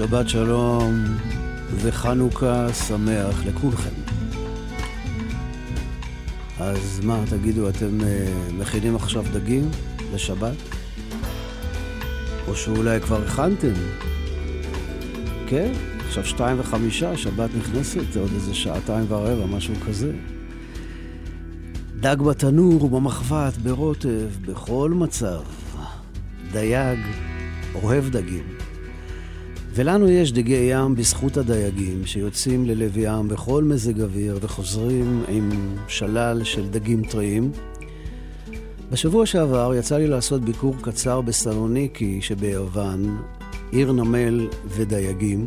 שבת שלום וחנוכה שמח לכולכם. אז מה, תגידו, אתם uh, מכינים עכשיו דגים לשבת? או שאולי כבר הכנתם? כן, עכשיו שתיים וחמישה, שבת נכנסת, עוד איזה שעתיים ורבע, משהו כזה. דג בתנור ובמחבת, ברוטב, בכל מצב. דייג אוהב דגים. ולנו יש דגי ים בזכות הדייגים שיוצאים ללב ים בכל מזג אוויר וחוזרים עם שלל של דגים טריים. בשבוע שעבר יצא לי לעשות ביקור קצר בסלוניקי שביוון, עיר נמל ודייגים.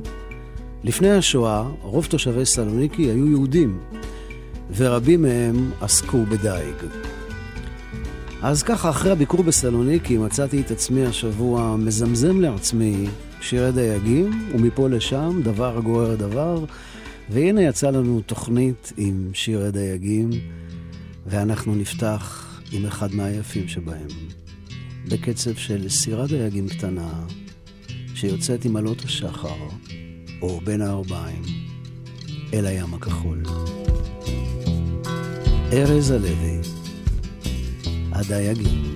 לפני השואה, רוב תושבי סלוניקי היו יהודים, ורבים מהם עסקו בדייג. אז ככה, אחרי הביקור בסלוניקי, מצאתי את עצמי השבוע מזמזם לעצמי שירי דייגים, ומפה לשם, דבר גורר דבר, והנה יצא לנו תוכנית עם שירי דייגים, ואנחנו נפתח עם אחד מהיפים שבהם, בקצב של סירת דייגים קטנה, שיוצאת עם עלות השחר, או בין הארבעים, אל הים הכחול. ארז הלוי. הדייגים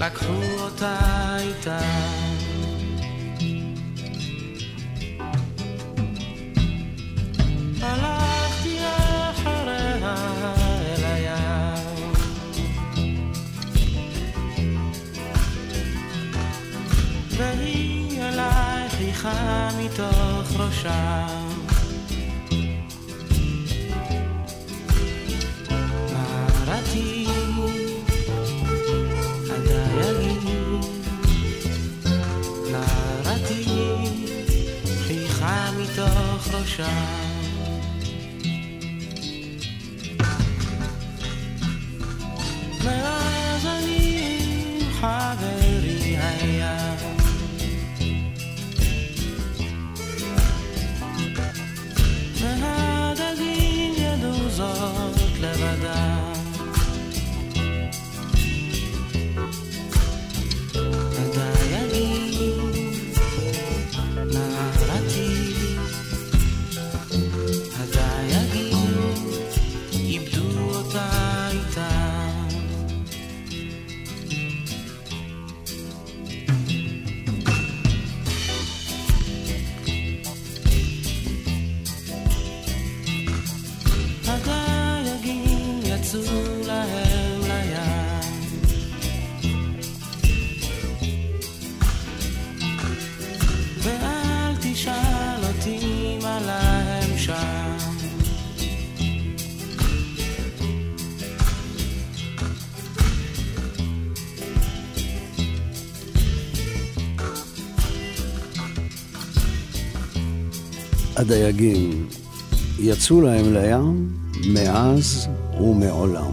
לקחו אותה איתם הלכתי אחריה אל הים. והיא אליי חייכה מתוך ראשה הדייגים יצאו להם לים מאז ומעולם.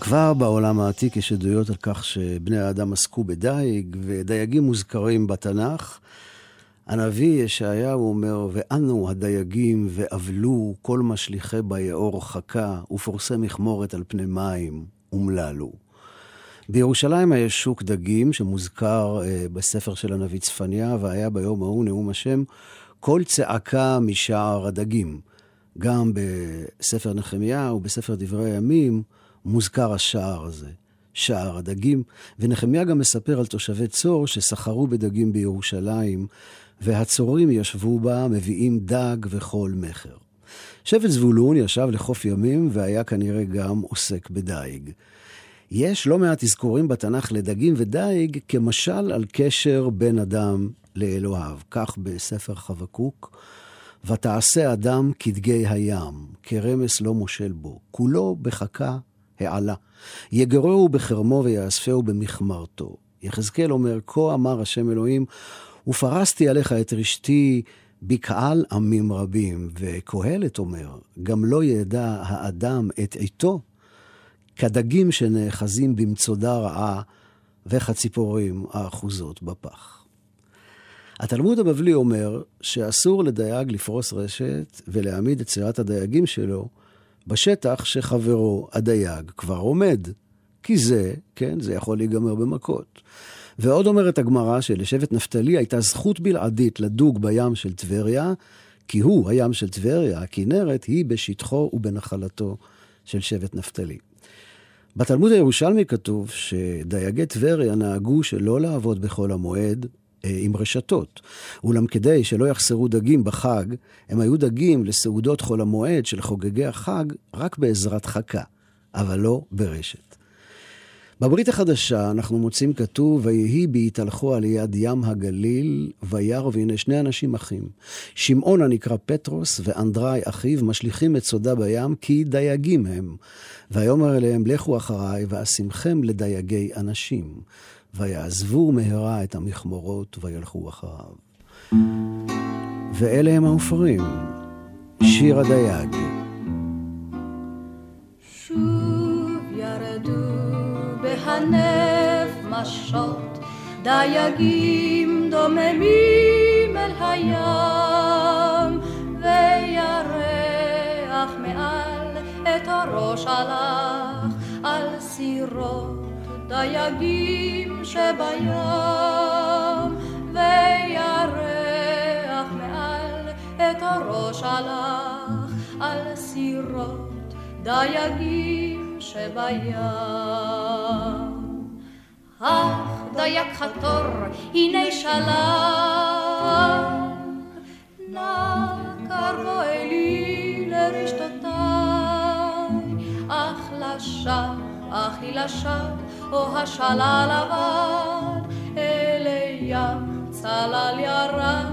כבר בעולם העתיק יש עדויות על כך שבני האדם עסקו בדייג, ודייגים מוזכרים בתנ"ך. הנביא ישעיהו אומר, ואנו הדייגים ואבלו כל משליכי ביאור חכה, ופורסי מכמורת על פני מים, אומללו. בירושלים יש שוק דגים שמוזכר אה, בספר של הנביא צפניה, והיה ביום ההוא נאום השם, כל צעקה משער הדגים. גם בספר נחמיה ובספר דברי הימים מוזכר השער הזה, שער הדגים, ונחמיה גם מספר על תושבי צור שסחרו בדגים בירושלים, והצורים ישבו בה, מביאים דג וכל מכר. שבט זבולון ישב לחוף ימים והיה כנראה גם עוסק בדייג. יש לא מעט אזכורים בתנ"ך לדגים ודייג כמשל על קשר בין אדם לאלוהיו. כך בספר חבקוק, ותעשה אדם כדגי הים, כרמס לא מושל בו, כולו בחכה העלה. יגרהו בחרמו ויאספהו במכמרתו. יחזקאל אומר, כה אמר השם אלוהים, ופרסתי עליך את רשתי בקהל עמים רבים. וקהלת אומר, גם לא ידע האדם את עיתו, כדגים שנאחזים במצודה רעה וכציפורים האחוזות בפח. התלמוד הבבלי אומר שאסור לדייג לפרוס רשת ולהעמיד את סירת הדייגים שלו בשטח שחברו הדייג כבר עומד. כי זה, כן, זה יכול להיגמר במכות. ועוד אומרת הגמרא שלשבט נפתלי הייתה זכות בלעדית לדוג בים של טבריה, כי הוא, הים של טבריה, הכנרת, היא בשטחו ובנחלתו של שבט נפתלי. בתלמוד הירושלמי כתוב שדייגי טבריה נהגו שלא לעבוד בחול המועד אה, עם רשתות. אולם כדי שלא יחסרו דגים בחג, הם היו דגים לסעודות חול המועד של חוגגי החג רק בעזרת חכה, אבל לא ברשת. בברית החדשה אנחנו מוצאים כתוב, ויהי בהתהלכו על יד ים הגליל, וירא והנה שני אנשים אחים. שמעון הנקרא פטרוס ואנדרי אחיו משליכים את סודה בים כי דייגים הם. ויאמר אליהם, לכו אחריי ואשימכם לדייגי אנשים. ויעזבו מהרה את המכמורות וילכו אחריו. ואלה הם העופרים, שיר הדייג. שוב בהנף משות, דייגים דוממים אל הים, וירח מעל את הראש הלך על סירות דייגים שבים, וירח מעל את הראש הלך על סירות דייגים שבים. אך דייג חתור, הנה שלח, נא קרבו אלי לרשתותיי, אך לשווא, אך היא לשווא או השלל עבד, אל ים צלל ירד,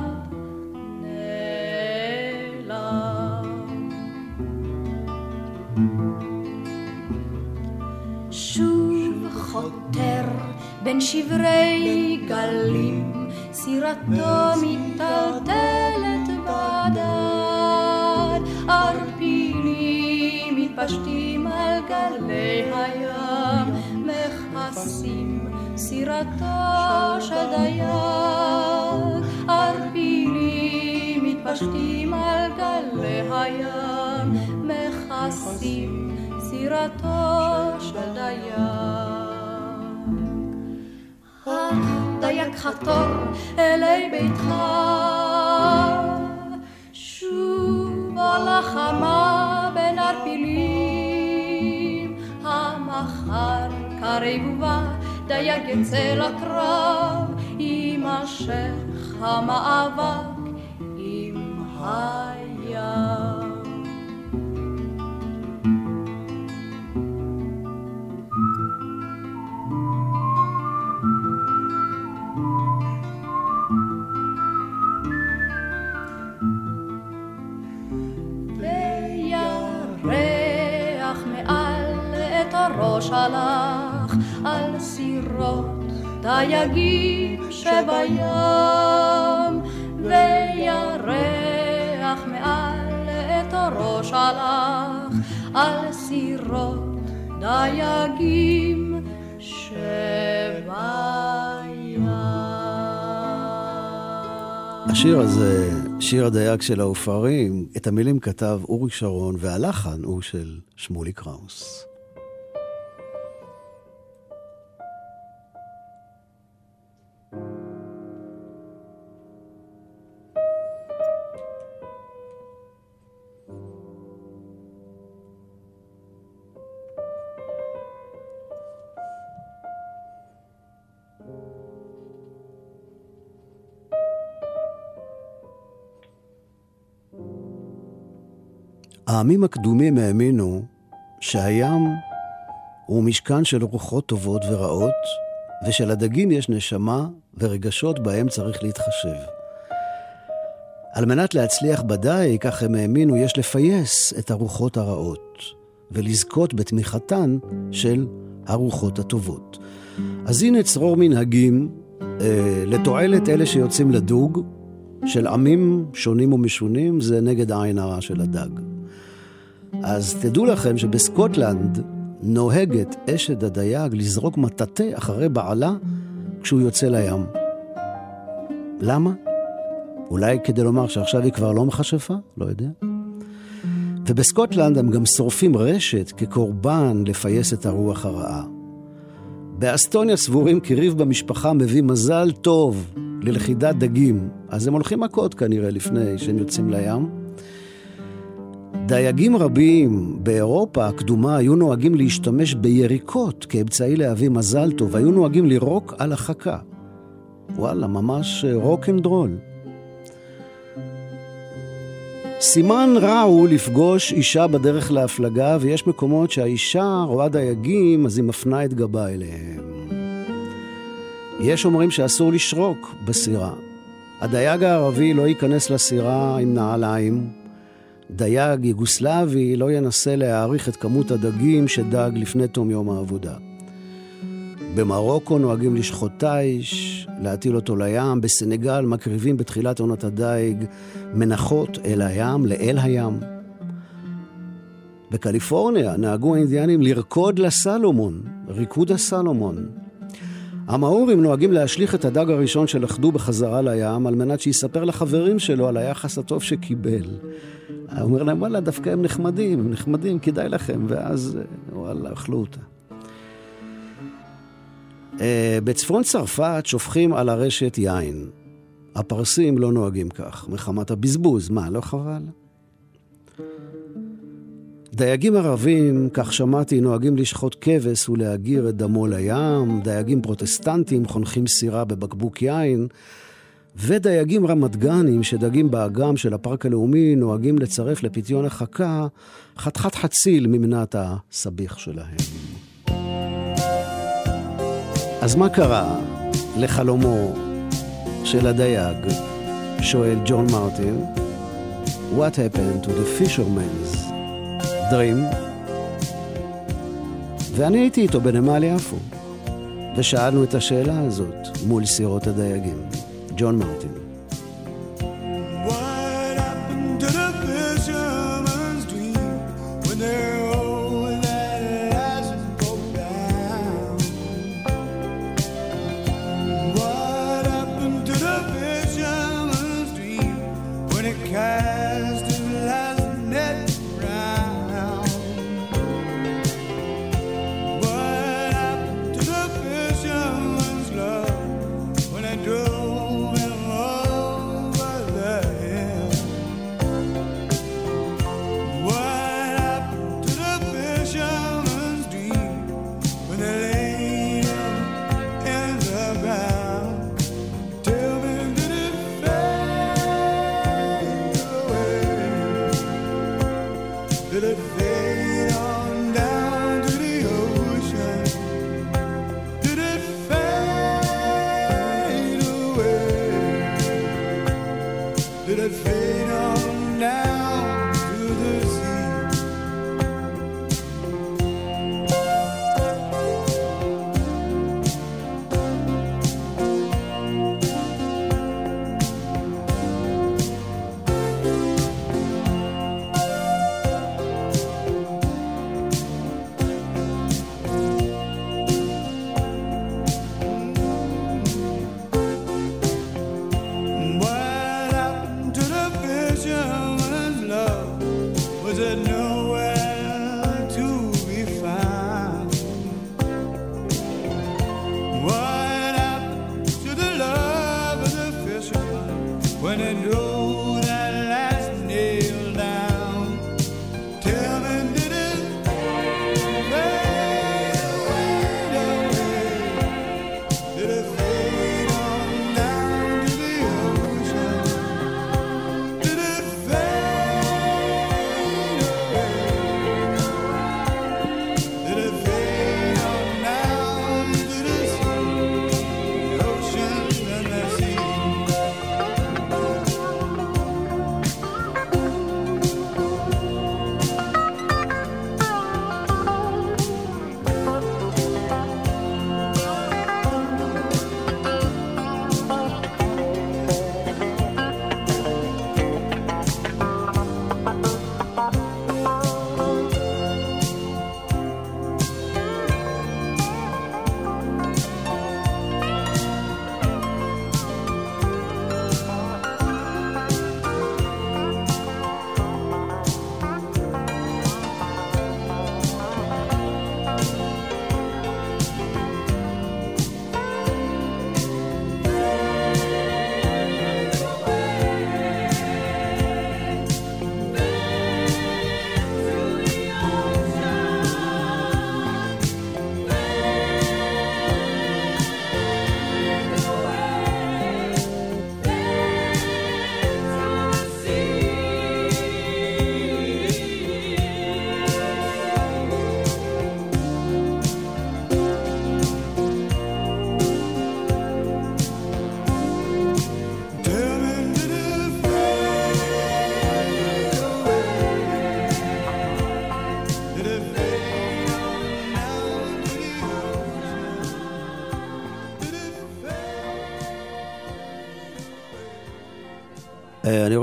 בין שברי גלים, סירתו מיטלטלת בדד, ערפילים מתפשטים על גלי הים, מכסים סירתו של דייג, ערפילים מתפשטים על גלי הים, מכסים סירתו של דייג. דייג חתור אלי ביתך, שוב על החמה בין ערפילים, המחר קרב ובא, דייג יצא לקרב, יימשך המאבק עם הים. הלך על סירות דייגים שבים וירח מעל את הראש הלך על סירות דייגים שבים. השיר הזה, שיר הדייג של העופרים, את המילים כתב אורי שרון והלחן הוא של שמולי קראוס. העמים הקדומים האמינו שהים הוא משכן של רוחות טובות ורעות, ושלדגים יש נשמה ורגשות בהם צריך להתחשב. על מנת להצליח בדיג, כך הם האמינו, יש לפייס את הרוחות הרעות, ולזכות בתמיכתן של הרוחות הטובות. אז הנה צרור מנהגים אה, לתועלת אלה שיוצאים לדוג, של עמים שונים ומשונים, זה נגד העין הרע של הדג. אז תדעו לכם שבסקוטלנד נוהגת אשת הדייג לזרוק מטאטא אחרי בעלה כשהוא יוצא לים. למה? אולי כדי לומר שעכשיו היא כבר לא מכשפה? לא יודע. ובסקוטלנד הם גם שורפים רשת כקורבן לפייס את הרוח הרעה. באסטוניה סבורים כי ריב במשפחה מביא מזל טוב ללכידת דגים, אז הם הולכים מכות כנראה לפני שהם יוצאים לים. דייגים רבים באירופה הקדומה היו נוהגים להשתמש ביריקות כאמצעי להביא מזל טוב, היו נוהגים לירוק על החכה. וואלה, ממש רוק אנד רול. סימן רע הוא לפגוש אישה בדרך להפלגה, ויש מקומות שהאישה רואה דייגים, אז היא מפנה את גבה אליהם. יש אומרים שאסור לשרוק בסירה. הדייג הערבי לא ייכנס לסירה עם נעליים, דייג יוגוסלבי לא ינסה להעריך את כמות הדגים שדג לפני תום יום העבודה. במרוקו נוהגים לשחוט תיש, להטיל אותו לים, בסנגל מקריבים בתחילת עונת הדייג מנחות אל הים, לאל הים. בקליפורניה נהגו האינדיאנים לרקוד לסלומון, ריקוד הסלומון. המאורים נוהגים להשליך את הדג הראשון שלכדו בחזרה לים על מנת שיספר לחברים שלו על היחס הטוב שקיבל. הוא אומר להם, וואלה, דווקא הם נחמדים, הם נחמדים, כדאי לכם, ואז וואלה, אכלו אותה. Uh, בצפון צרפת שופכים על הרשת יין. הפרסים לא נוהגים כך, מחמת הבזבוז. מה, לא חבל? דייגים ערבים, כך שמעתי, נוהגים לשחוט כבש ולהגיר את דמו לים, דייגים פרוטסטנטים חונכים סירה בבקבוק יין, ודייגים רמת גנים שדגים באגם של הפארק הלאומי נוהגים לצרף לפיתיון החכה חתיכת חציל ממנת הסביח שלהם. אז מה קרה לחלומו של הדייג? שואל ג'ון מרטין. What happened to the fisherman's dream? ואני הייתי איתו בנמל יפו, ושאלנו את השאלה הזאת מול סירות הדייגים. ג'ון מרטין.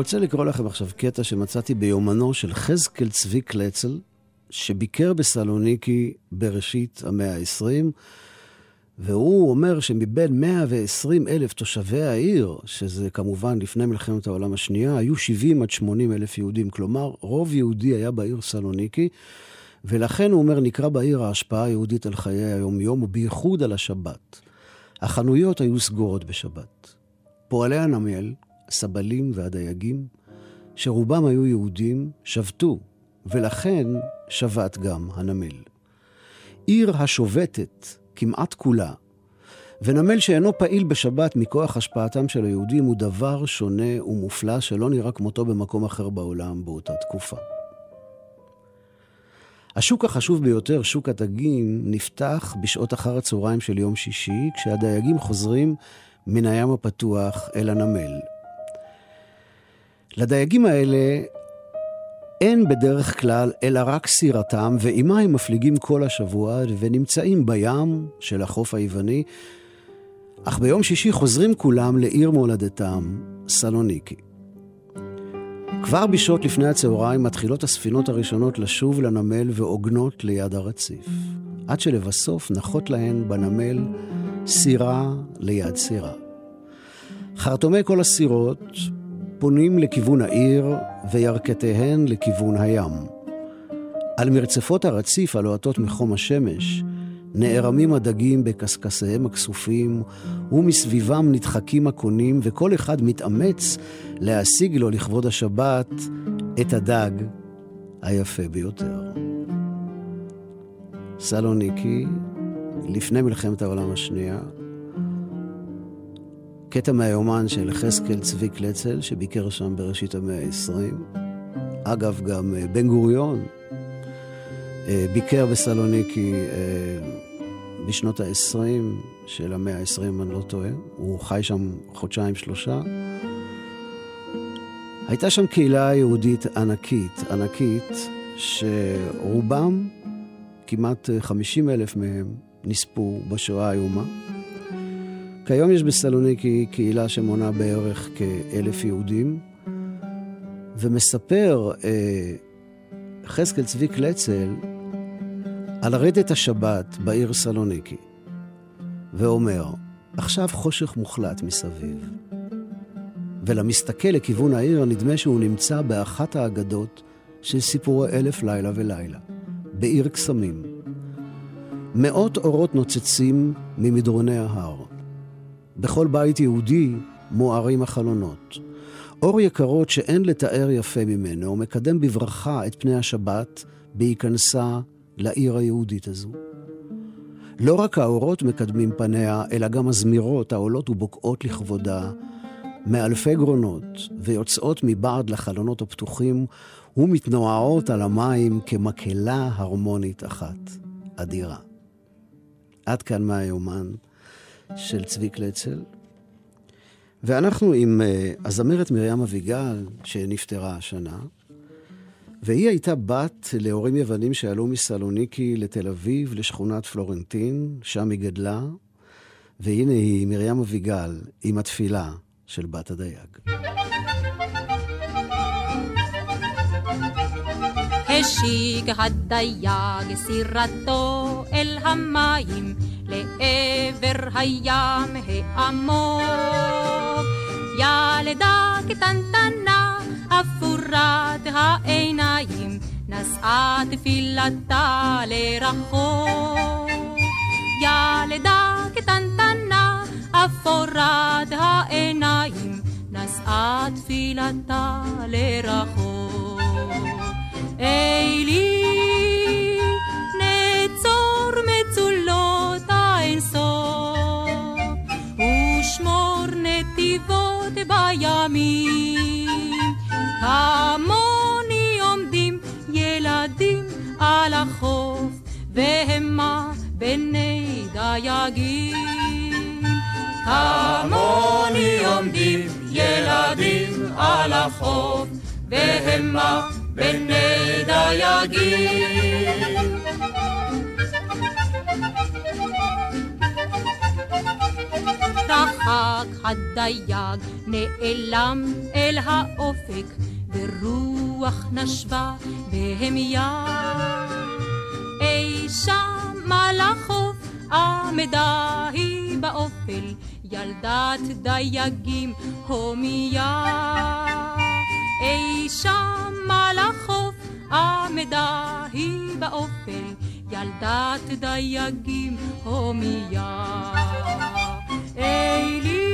רוצה לקרוא לכם עכשיו קטע שמצאתי ביומנו של חזקאל צבי קלצל, שביקר בסלוניקי בראשית המאה ה-20, והוא אומר שמבין 120 אלף תושבי העיר, שזה כמובן לפני מלחמת העולם השנייה, היו 70 עד 80 אלף יהודים. כלומר, רוב יהודי היה בעיר סלוניקי, ולכן הוא אומר, נקרא בעיר ההשפעה היהודית על חיי היום-יום, ובייחוד על השבת. החנויות היו סגורות בשבת. פועלי הנמל, הסבלים והדייגים, שרובם היו יהודים, שבתו, ולכן שבת גם הנמל. עיר השובתת כמעט כולה, ונמל שאינו פעיל בשבת מכוח השפעתם של היהודים הוא דבר שונה ומופלא שלא נראה כמותו במקום אחר בעולם באותה תקופה. השוק החשוב ביותר, שוק הדגים, נפתח בשעות אחר הצהריים של יום שישי, כשהדייגים חוזרים מן הים הפתוח אל הנמל. לדייגים האלה אין בדרך כלל אלא רק סירתם, ועימה הם מפליגים כל השבוע ונמצאים בים של החוף היווני, אך ביום שישי חוזרים כולם לעיר מולדתם, סלוניקי. כבר בשעות לפני הצהריים מתחילות הספינות הראשונות לשוב לנמל ועוגנות ליד הרציף, עד שלבסוף נחות להן בנמל סירה ליד סירה. חרטומי כל הסירות פונים לכיוון העיר וירכתיהן לכיוון הים. על מרצפות הרציף הלוהטות מחום השמש נערמים הדגים בקשקשיהם הכסופים, ומסביבם נדחקים הקונים, וכל אחד מתאמץ להשיג לו לכבוד השבת את הדג היפה ביותר. סלוניקי, לפני מלחמת העולם השנייה, קטע מהיומן של חזקאל צבי קלצל, שביקר שם בראשית המאה ה-20. אגב, גם אה, בן גוריון אה, ביקר בסלוניקי אה, בשנות ה-20 של המאה ה-20, אם אני לא טועה. הוא חי שם חודשיים-שלושה. הייתה שם קהילה יהודית ענקית, ענקית, שרובם, כמעט 50 אלף מהם, נספו בשואה האיומה. כיום יש בסלוניקי קהילה שמונה בערך כאלף יהודים, ומספר אה, חזקאל צבי קלצל על רדת השבת בעיר סלוניקי, ואומר, עכשיו חושך מוחלט מסביב, ולמסתכל לכיוון העיר נדמה שהוא נמצא באחת האגדות של סיפורי אלף לילה ולילה, בעיר קסמים. מאות אורות נוצצים ממדרוני ההר. בכל בית יהודי מוארים החלונות. אור יקרות שאין לתאר יפה ממנו, מקדם בברכה את פני השבת בהיכנסה לעיר היהודית הזו. לא רק האורות מקדמים פניה, אלא גם הזמירות העולות ובוקעות לכבודה, מאלפי גרונות, ויוצאות מבעד לחלונות הפתוחים, ומתנועעות על המים כמקהלה הרמונית אחת, אדירה. עד כאן מהיומן של צבי קלצל. ואנחנו עם uh, הזמרת מרים אביגל, שנפטרה השנה, והיא הייתה בת להורים יוונים שעלו מסלוניקי לתל אביב, לשכונת פלורנטין, שם היא גדלה, והנה היא מרים אביגל עם התפילה של בת הדייג. השיג הדייג סירתו אל המים לעבר הים העמוק. ילדה קטנטנה אפורת העיניים נשאה תפילתה לרחוק. ילדה קטנטנה אפורת העיניים נשאה תפילתה לרחוק. אלי נצור מצולות האינסוף ושמור נתיבות בימים כמוני עומדים ילדים על החוף והמה בני דייגים כמוני עומדים ילדים על החוף והמה בני דייגים. רחק הדייג נעלם אל האופק ורוח נשבה בהמיה. אי שם על החוף עמדה היא באופל ילדת דייגים הומיה. אי שם על החוף עמדה היא באופל, ילדת דייגים הומיה. אלי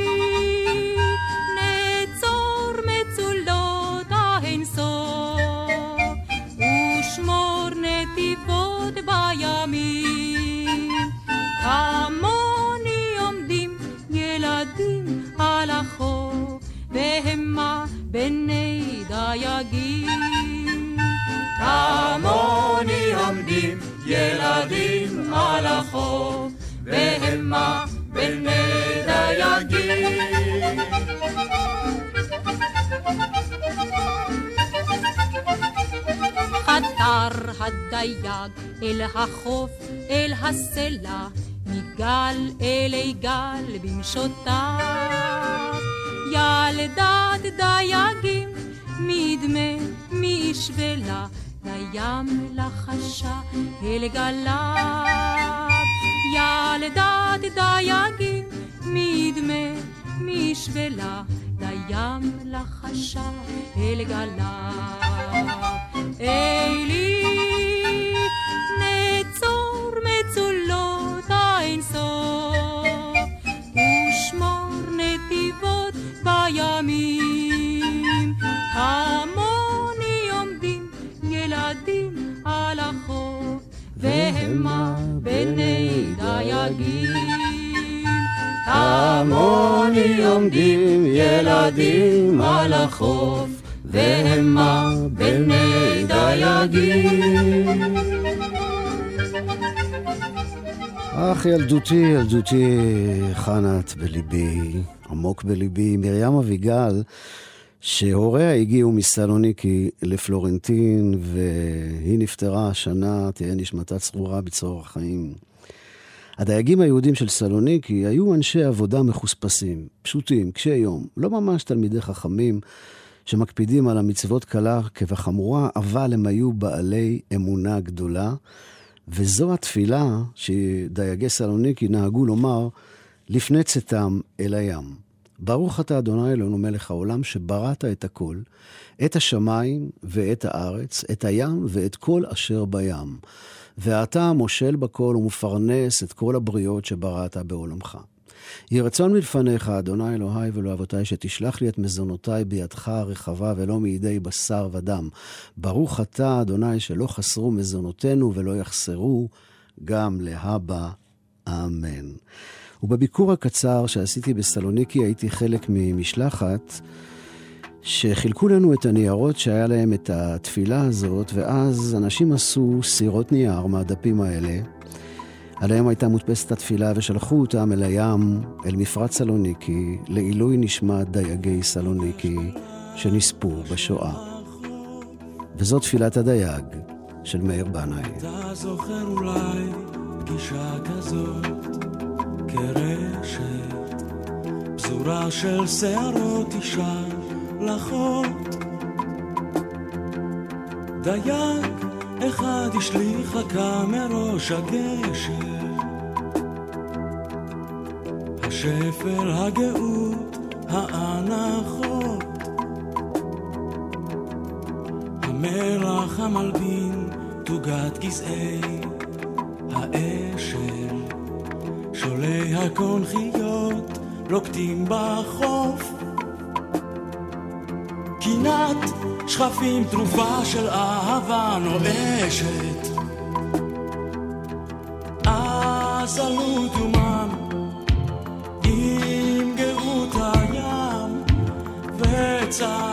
אל החוף, אל הסלע, מגל אלי גל במשותיו. ילדת דייגים, מדמה משבלה, לים לחשה אל גליו. ילדת דייגים, מדמה משבלה, לים לחשה אל גליו. על החוף, והמה בני דייגים. אך ילדותי, ילדותי, חנת בליבי, עמוק בליבי, מרים אביגל, שהוריה הגיעו מסלוניקי לפלורנטין, והיא נפטרה השנה, תהיה נשמתה צרורה בצרור החיים. הדייגים היהודים של סלוניקי היו אנשי עבודה מחוספסים, פשוטים, קשי יום, לא ממש תלמידי חכמים שמקפידים על המצוות קלה כבחמורה, אבל הם היו בעלי אמונה גדולה, וזו התפילה שדייגי סלוניקי נהגו לומר לפני צאתם אל הים. ברוך אתה אדוני אלוהינו מלך העולם, שבראת את הכל, את השמיים ואת הארץ, את הים ואת כל אשר בים. ואתה מושל בכל ומפרנס את כל הבריות שבראת בעולמך. יהי רצון מלפניך, אדוני אלוהי ואלוהי שתשלח לי את מזונותיי בידך הרחבה ולא מידי בשר ודם. ברוך אתה, אדוני, שלא חסרו מזונותינו ולא יחסרו גם להבא. אמן. ובביקור הקצר שעשיתי בסלוניקי הייתי חלק ממשלחת שחילקו לנו את הניירות שהיה להם את התפילה הזאת, ואז אנשים עשו סירות נייר מהדפים האלה. עליהם הייתה מודפסת התפילה ושלחו אותם אל הים, אל מפרץ סלוניקי, לעילוי נשמת דייגי סלוניקי שנספו בשואה. וזו תפילת הדייג של מאיר בנאי. כרשת, פזורה של שערות אישה לחות. דייג אחד השליך רכה מראש הגשר. השפל, הגאות, האנחות. המלח המלבין, תוגת גזעי האשל. שולי הקונכיות לוקטים בחוף. קינת שכפים תרופה של אהבה נואשת. אז עלו דומם עם גאות הים וצללו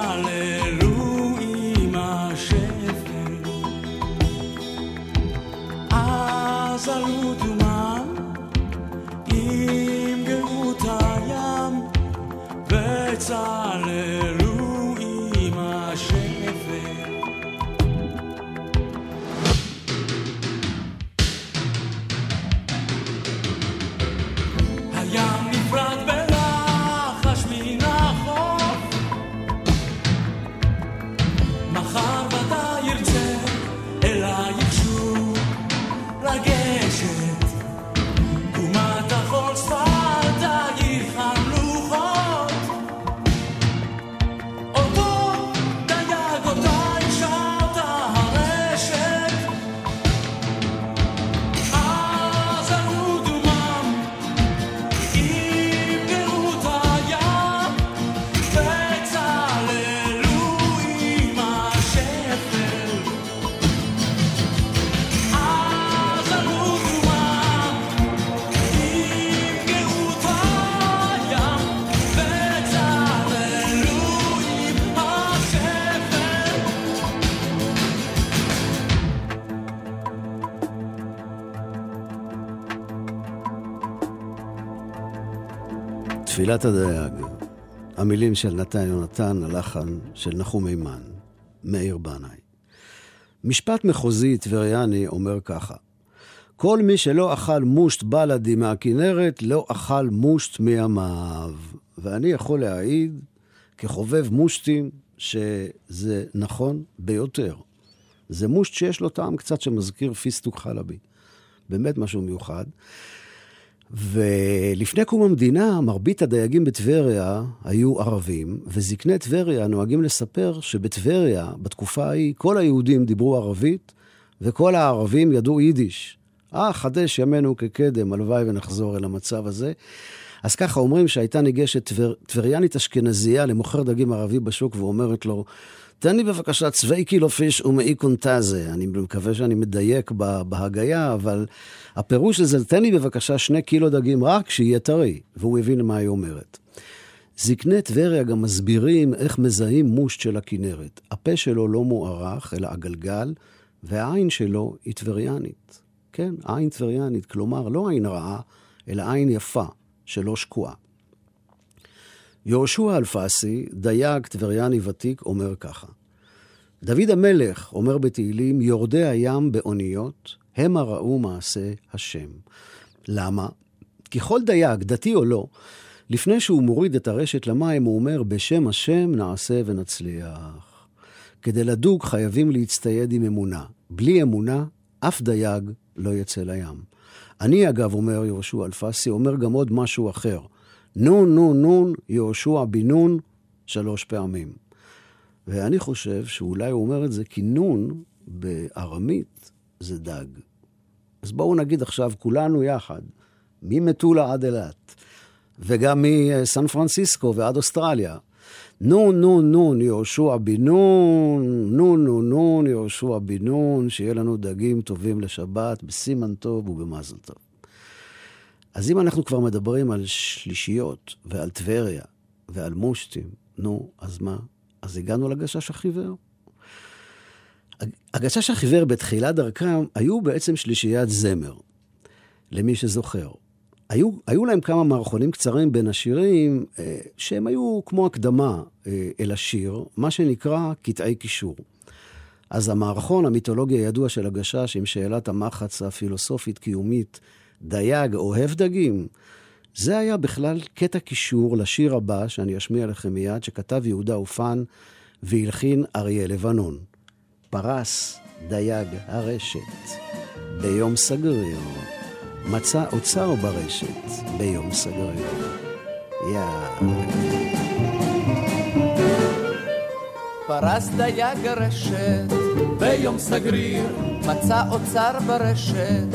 תפילת הדייג, המילים של נתן יונתן, הלחן של נחום מימן, מאיר בנאי. משפט מחוזי טבריאני אומר ככה: כל מי שלא אכל מושט בלאדי מהכנרת, לא אכל מושט מימיו. ואני יכול להעיד, כחובב מושטים, שזה נכון ביותר. זה מושט שיש לו טעם קצת שמזכיר פיסטוק חלבי. באמת משהו מיוחד. ולפני קום המדינה, מרבית הדייגים בטבריה היו ערבים, וזקני טבריה נוהגים לספר שבטבריה, בתקופה ההיא, כל היהודים דיברו ערבית, וכל הערבים ידעו יידיש. אה, חדש ימינו כקדם, הלוואי ונחזור אל המצב הזה. אז ככה אומרים שהייתה ניגשת טבר, אשכנזייה למוכר דגים ערבי בשוק ואומרת לו, תן לי בבקשה צווי קילו פיש ומאי קונטזה. אני מקווה שאני מדייק בהגייה, אבל הפירוש לזה, תן לי בבקשה שני קילו דגים רק שיהיה טרי. והוא הבין מה היא אומרת. זקני טבריה גם מסבירים איך מזהים מושט של הכנרת. הפה שלו לא מוארך, אלא עגלגל, והעין שלו היא טבריאנית. כן, עין טבריאנית, כלומר, לא עין רעה, אלא עין יפה, שלא שקועה. יהושע אלפסי, דייג טבריאני ותיק, אומר ככה: דוד המלך אומר בתהילים, יורדי הים באוניות, המה ראו מעשה השם. למה? כי כל דייג, דתי או לא, לפני שהוא מוריד את הרשת למים, הוא אומר, בשם השם נעשה ונצליח. כדי לדוג חייבים להצטייד עם אמונה. בלי אמונה, אף דייג לא יצא לים. אני, אגב, אומר יהושע אלפסי, אומר גם עוד משהו אחר. נון, נון, נון, יהושע בן נון, שלוש פעמים. ואני חושב שאולי הוא אומר את זה כי נון בארמית זה דג. אז בואו נגיד עכשיו כולנו יחד, ממטולה עד אילת, וגם מסן פרנסיסקו ועד אוסטרליה. נון, נון, נון, יהושע בן נון, נון, נון, נון, יהושע בן נון, שיהיה לנו דגים טובים לשבת, בסימן טוב ובמזל טוב. אז אם אנחנו כבר מדברים על שלישיות ועל טבריה ועל מושטים, נו, אז מה? אז הגענו לגשש החיוור. הגשש החיוור בתחילת דרכם היו בעצם שלישיית זמר, למי שזוכר. היו, היו להם כמה מערכונים קצרים בין השירים, אה, שהם היו כמו הקדמה אה, אל השיר, מה שנקרא קטעי קישור. אז המערכון המיתולוגי הידוע של הגשש עם שאלת המחץ הפילוסופית-קיומית, דייג אוהב דגים, זה היה בכלל קטע קישור לשיר הבא, שאני אשמיע לכם מיד, שכתב יהודה עופן והלחין אריה לבנון. פרס דייג הרשת ביום סגריר. מצא אוצר ברשת ביום סגריר. יא... פרס דייג הרשת ביום סגריר, מצא אוצר ברשת.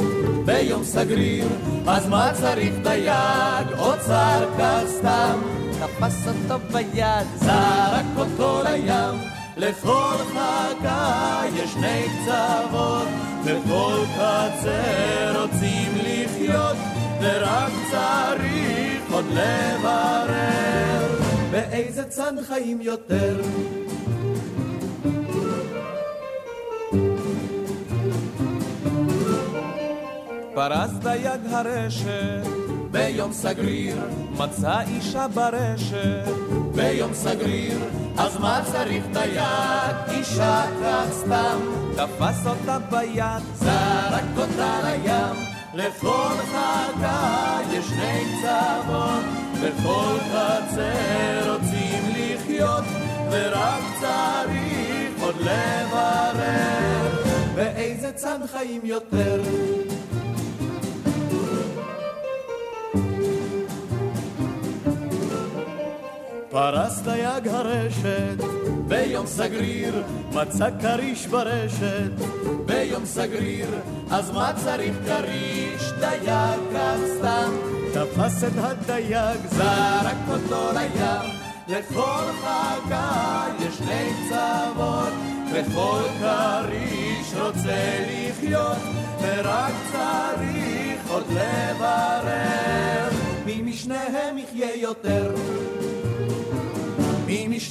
ביום סגריר, אז מה צריך דייג, אוצר כך סתם? תפס אותו ביד, זרק אותו לים, לכל חגה יש שני קצוות, וכל קצה רוצים לחיות, ורק צריך עוד לברר. באיזה צד חיים יותר. פרס דייג הרשת ביום סגריר, מצא אישה ברשת. ביום סגריר, אז מה צריך דייג? אישה כך סתם, תפס אותה ביד, זרק אותה לים, לכל חגה יש שני קצוות, בכל קצה רוצים לחיות, ורק צריך עוד לברר. באיזה צד חיים יותר. פרס דייג הרשת ביום סגריר, מצא כריש ברשת. ביום סגריר, אז מה צריך כריש? דייג כך סתם. תפס את הדייג, זרק אותו לים. לכל חכה יש שני קצוות וכל כריש רוצה לחיות ורק צריך עוד לברר. מי משניהם יחיה יותר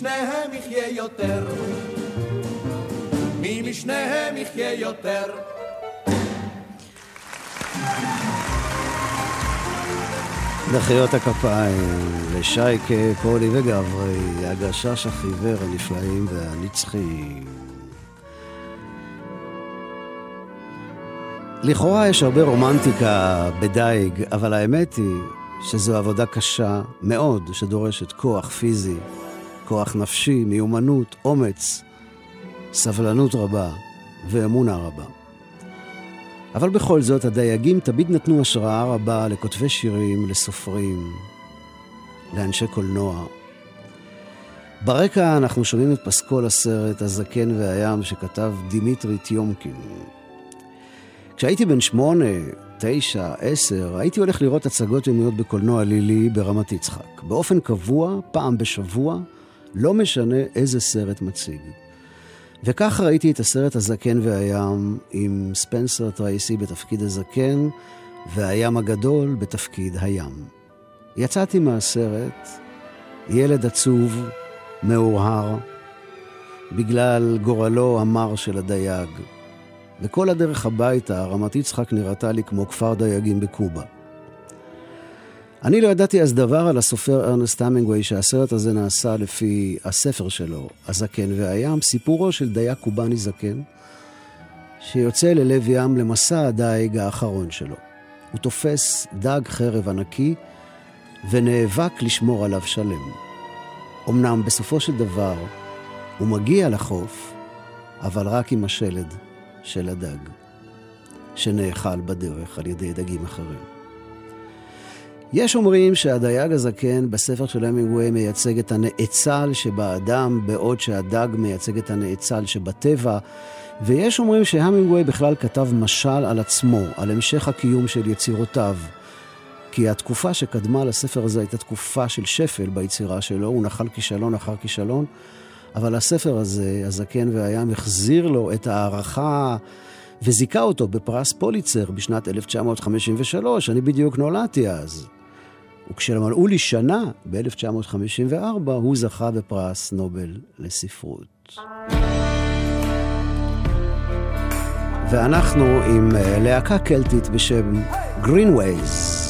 משניהם יחיה יותר? מי משניהם יחיה יותר? מחיאות הכפיים לשייקה, פולי וגברי, הגשש החיוור הנפלאים והנצחיים. לכאורה יש הרבה רומנטיקה בדייג, אבל האמת היא שזו עבודה קשה מאוד, שדורשת כוח פיזי, כוח נפשי, מיומנות, אומץ, סבלנות רבה ואמונה רבה. אבל בכל זאת, הדייגים תמיד נתנו השראה רבה לכותבי שירים, לסופרים, לאנשי קולנוע. ברקע אנחנו שומעים את פסקול הסרט "הזקן והים" שכתב דימיטרי טיומקין. כשהייתי בן שמונה, תשע, עשר, הייתי הולך לראות הצגות יומיות בקולנוע לילי ברמת יצחק. באופן קבוע, פעם בשבוע, לא משנה איזה סרט מציג. וכך ראיתי את הסרט הזקן והים עם ספנסר טרייסי בתפקיד הזקן והים הגדול בתפקיד הים. יצאתי מהסרט ילד עצוב, מאורהר, בגלל גורלו המר של הדייג. וכל הדרך הביתה, רמת יצחק נראתה לי כמו כפר דייגים בקובה. אני לא ידעתי אז דבר על הסופר ארנסט המינגווי שהסרט הזה נעשה לפי הספר שלו, הזקן והים, סיפורו של דייג קובאני זקן, שיוצא ללב ים למסע הדייג האחרון שלו. הוא תופס דג חרב ענקי ונאבק לשמור עליו שלם. אמנם בסופו של דבר הוא מגיע לחוף, אבל רק עם השלד של הדג, שנאכל בדרך על ידי דגים אחרים. יש אומרים שהדייג הזקן בספר של המינגווי מייצג את הנאצל שבאדם, בעוד שהדג מייצג את הנאצל שבטבע. ויש אומרים שהמינגווי בכלל כתב משל על עצמו, על המשך הקיום של יצירותיו. כי התקופה שקדמה לספר הזה הייתה תקופה של שפל ביצירה שלו, הוא נחל כישלון אחר כישלון, אבל הספר הזה, הזקן והים, החזיר לו את ההערכה וזיכה אותו בפרס פוליצר בשנת 1953, אני בדיוק נולדתי אז. וכשמלאו לי שנה, ב-1954, הוא זכה בפרס נובל לספרות. ואנחנו עם אה, להקה קלטית בשם גרינווייז.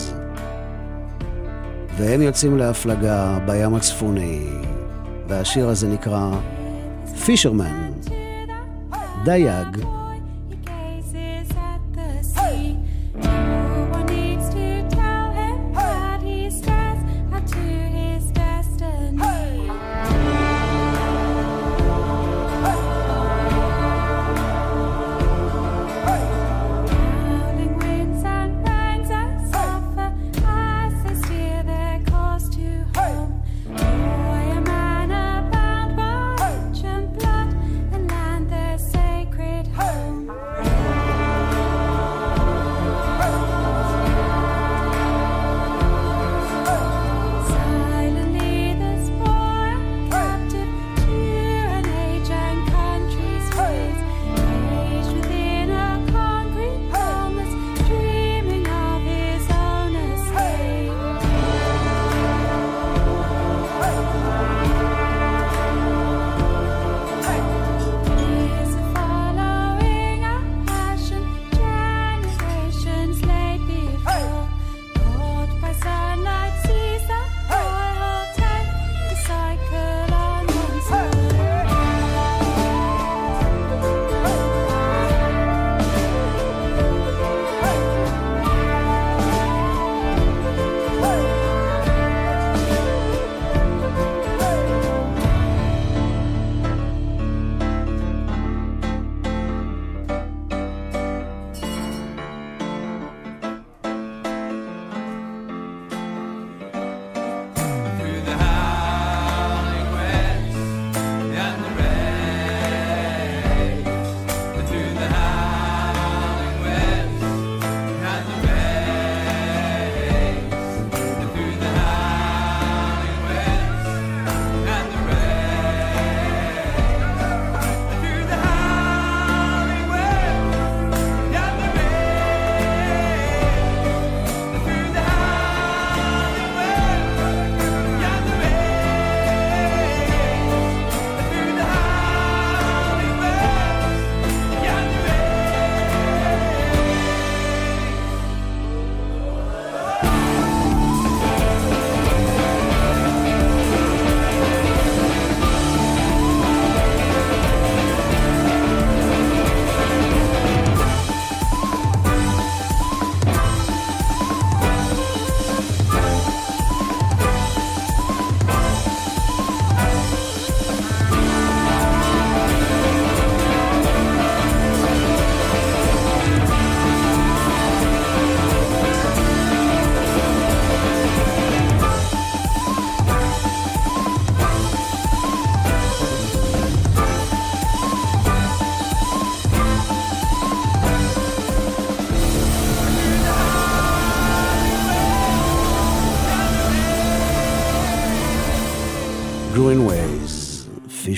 והם יוצאים להפלגה בים הצפוני, והשיר הזה נקרא פישרמן, דייג.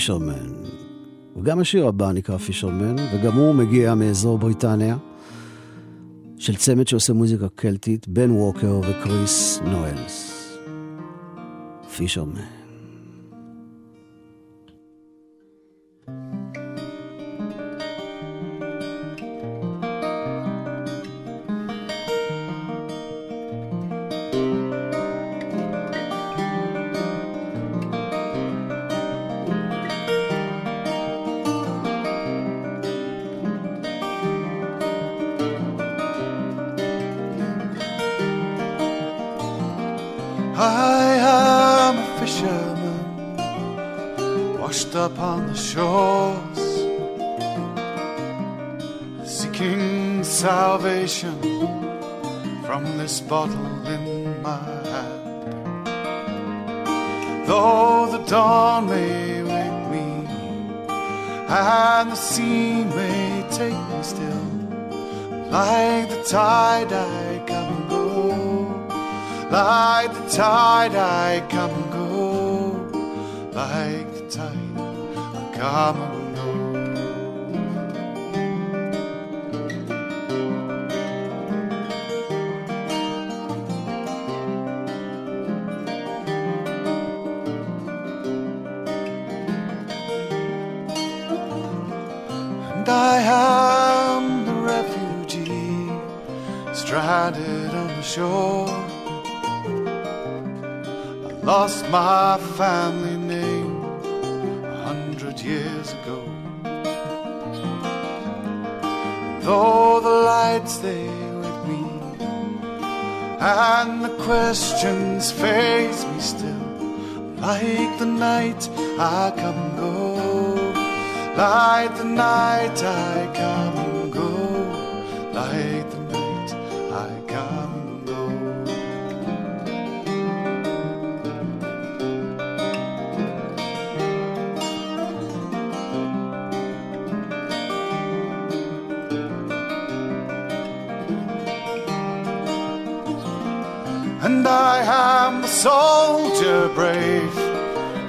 פישרמן. וגם השיר הבא נקרא פישרמן, וגם הוא מגיע מאזור בריטניה, של צמד שעושה מוזיקה קלטית, בן ווקר וכריס נואלס. פישרמן. thank you salvation from this bottle in my hand. Though the dawn may wake me and the sea may take me still, like the tide I come and go, like the tide I come and go, like the tide I come and go. And I am the soldier brave,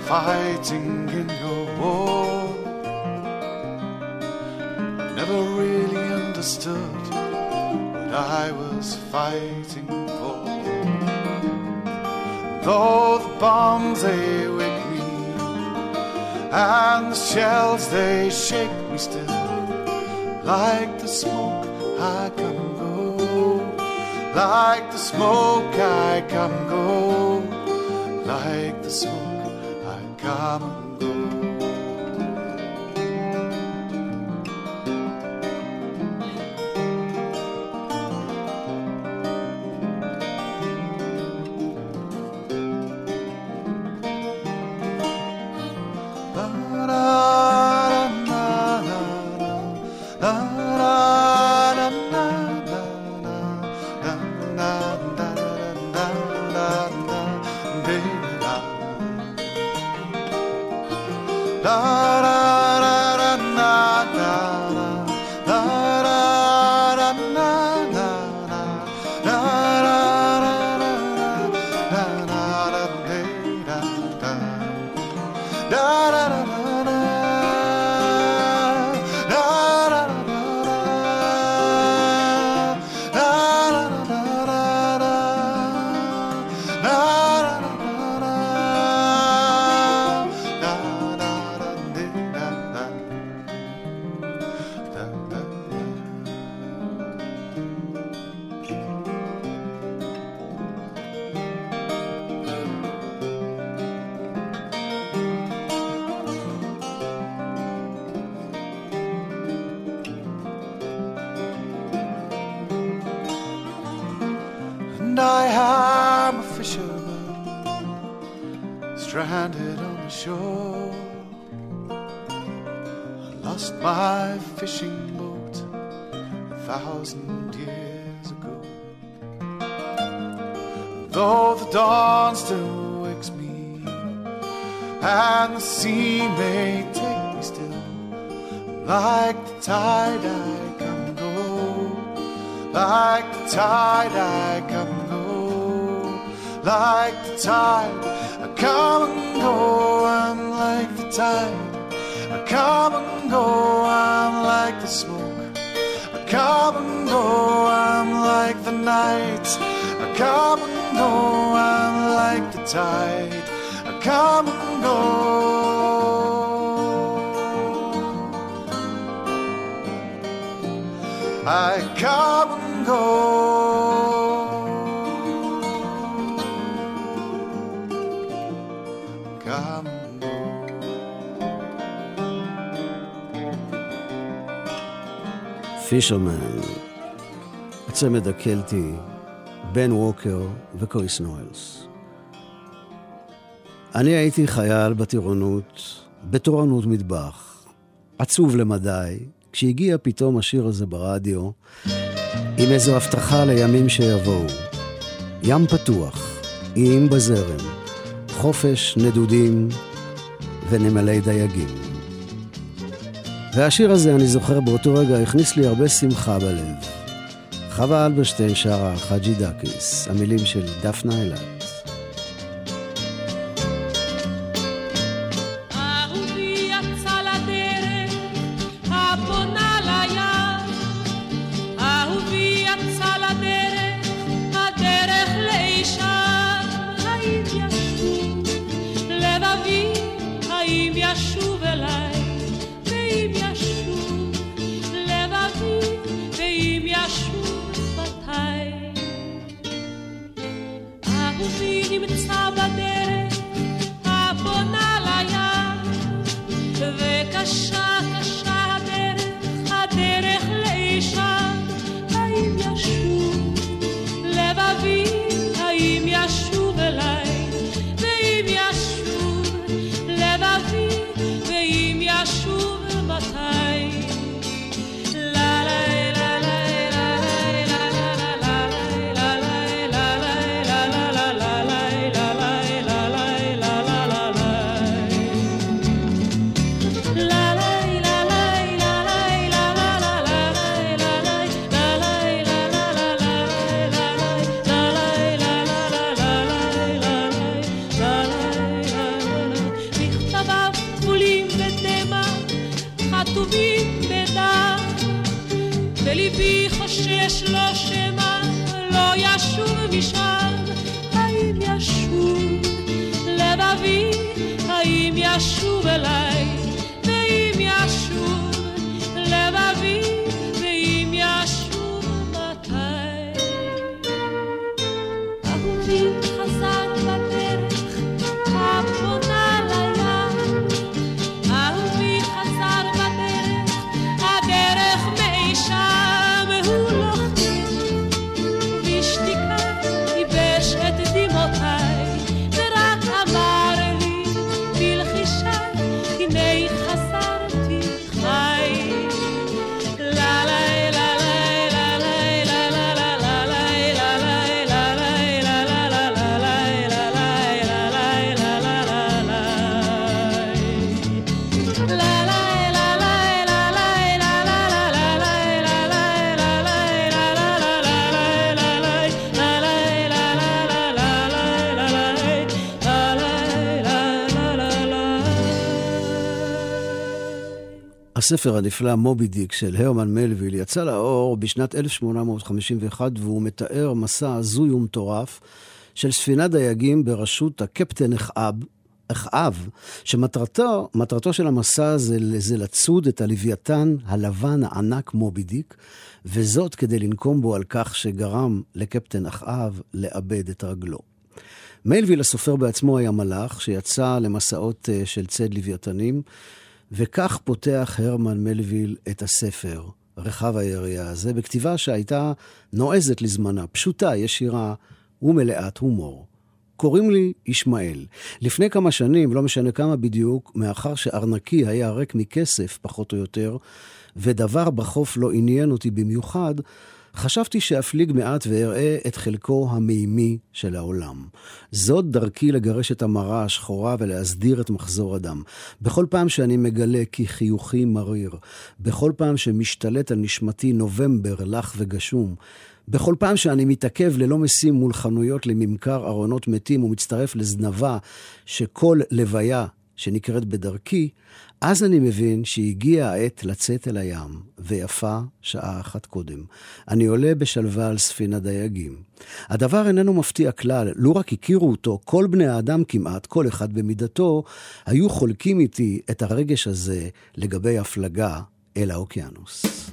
fighting in your war. I Never really understood what I was fighting for. Though the bombs they wake me and the shells they shake me still, like the smoke I come like the smoke I come go, like the smoke da da da da. פישרמן, הצמד הקלטי, בן ווקר וקריס נוילס. אני הייתי חייל בטירונות, בתורנות מטבח, עצוב למדי, כשהגיע פתאום השיר הזה ברדיו, עם איזו הבטחה לימים שיבואו. ים פתוח, איים בזרם, חופש נדודים ונמלי דייגים. והשיר הזה, אני זוכר, באותו רגע הכניס לי הרבה שמחה בלב. חווה אלברשטיין שרה חאג'י דאקיס, המילים של דפנה אילת. הספר הנפלא מובי דיק של הרמן מלוויל יצא לאור בשנת 1851 והוא מתאר מסע הזוי ומטורף של ספינת דייגים בראשות הקפטן אחאב, אחאב, שמטרתו מטרתו של המסע הזה זה לצוד את הלוויתן הלבן הענק מובי דיק, וזאת כדי לנקום בו על כך שגרם לקפטן אחאב לאבד את רגלו. מלוויל הסופר בעצמו היה מלאך שיצא למסעות אה, של צד לוויתנים. וכך פותח הרמן מלוויל את הספר, רחב היריעה הזה, בכתיבה שהייתה נועזת לזמנה, פשוטה, ישירה ומלאת הומור. קוראים לי ישמעאל. לפני כמה שנים, לא משנה כמה בדיוק, מאחר שארנקי היה ריק מכסף, פחות או יותר, ודבר בחוף לא עניין אותי במיוחד, חשבתי שאפליג מעט ואראה את חלקו המימי של העולם. זאת דרכי לגרש את המראה השחורה ולהסדיר את מחזור הדם. בכל פעם שאני מגלה כי חיוכי מריר, בכל פעם שמשתלט על נשמתי נובמבר לח וגשום, בכל פעם שאני מתעכב ללא משים מול חנויות לממכר ארונות מתים ומצטרף לזנבה שכל לוויה שנקראת בדרכי, אז אני מבין שהגיעה העת לצאת אל הים, ויפה שעה אחת קודם. אני עולה בשלווה על ספינה דייגים. הדבר איננו מפתיע כלל, לו רק הכירו אותו, כל בני האדם כמעט, כל אחד במידתו, היו חולקים איתי את הרגש הזה לגבי הפלגה אל האוקיינוס.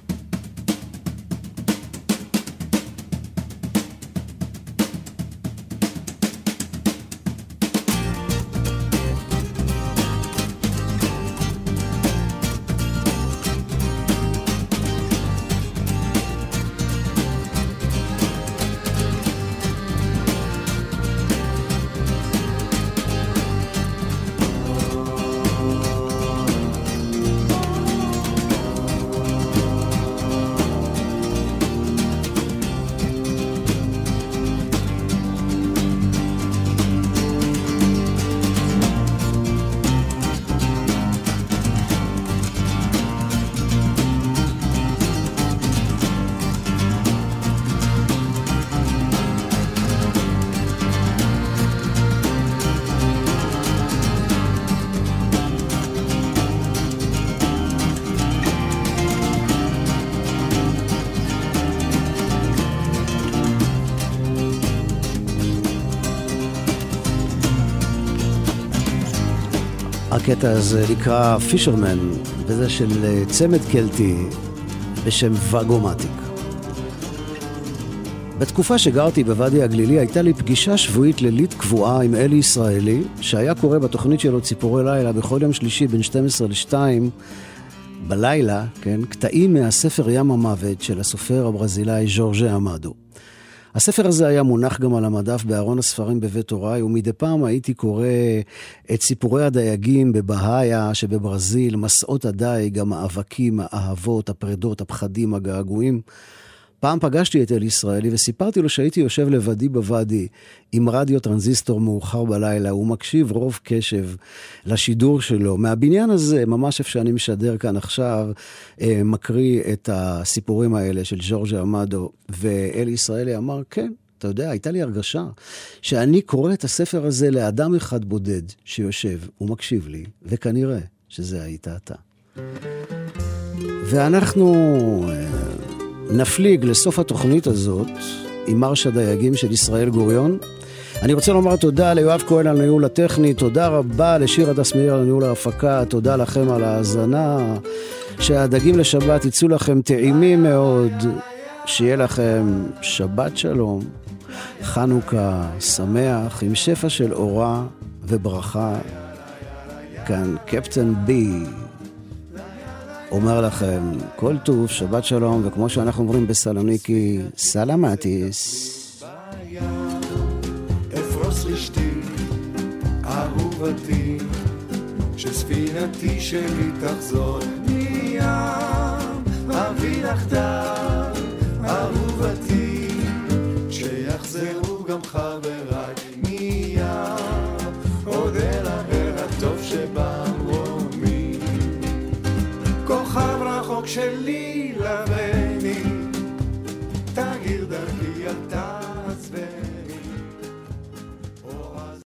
הקטע הזה נקרא פישרמן, וזה של אה, צמד קלטי בשם וגומטיק. בתקופה שגרתי בוואדי הגלילי הייתה לי פגישה שבועית לילית קבועה עם אלי ישראלי, שהיה קורא בתוכנית שלו ציפורי לילה בכל יום שלישי בין 12 ל-2 בלילה, כן, קטעים מהספר ים המוות של הסופר הברזילאי ז'ורג'ה עמדו. הספר הזה היה מונח גם על המדף בארון הספרים בבית הוריי, ומדי פעם הייתי קורא את סיפורי הדייגים בבהאיה שבברזיל, מסעות הדייג, המאבקים, האהבות, הפרדות, הפחדים, הגעגועים. פעם פגשתי את אל ישראלי וסיפרתי לו שהייתי יושב לבדי בוואדי עם רדיו טרנזיסטור מאוחר בלילה, הוא מקשיב רוב קשב לשידור שלו. מהבניין הזה, ממש איפה שאני משדר כאן עכשיו, אה, מקריא את הסיפורים האלה של ז'ורג'ה עמדו, ואל ישראלי אמר, כן, אתה יודע, הייתה לי הרגשה שאני קורא את הספר הזה לאדם אחד בודד שיושב ומקשיב לי, וכנראה שזה היית אתה. ואנחנו... נפליג לסוף התוכנית הזאת עם מרש הדייגים של ישראל גוריון. אני רוצה לומר תודה ליואב כהן על ניהול הטכני, תודה רבה לשיר הדס מאיר על ניהול ההפקה, תודה לכם על ההאזנה, שהדגים לשבת יצאו לכם טעימים מאוד, שיהיה לכם שבת שלום, חנוכה שמח, עם שפע של אורה וברכה. כאן קפטן בי. אומר לכם כל טוב, שבת שלום, וכמו שאנחנו אומרים בסלוניקי, סלמטיס. אהובתי, שספינתי שלי תחזור מים, אביא לך דם, אהובתי, רחוק שלי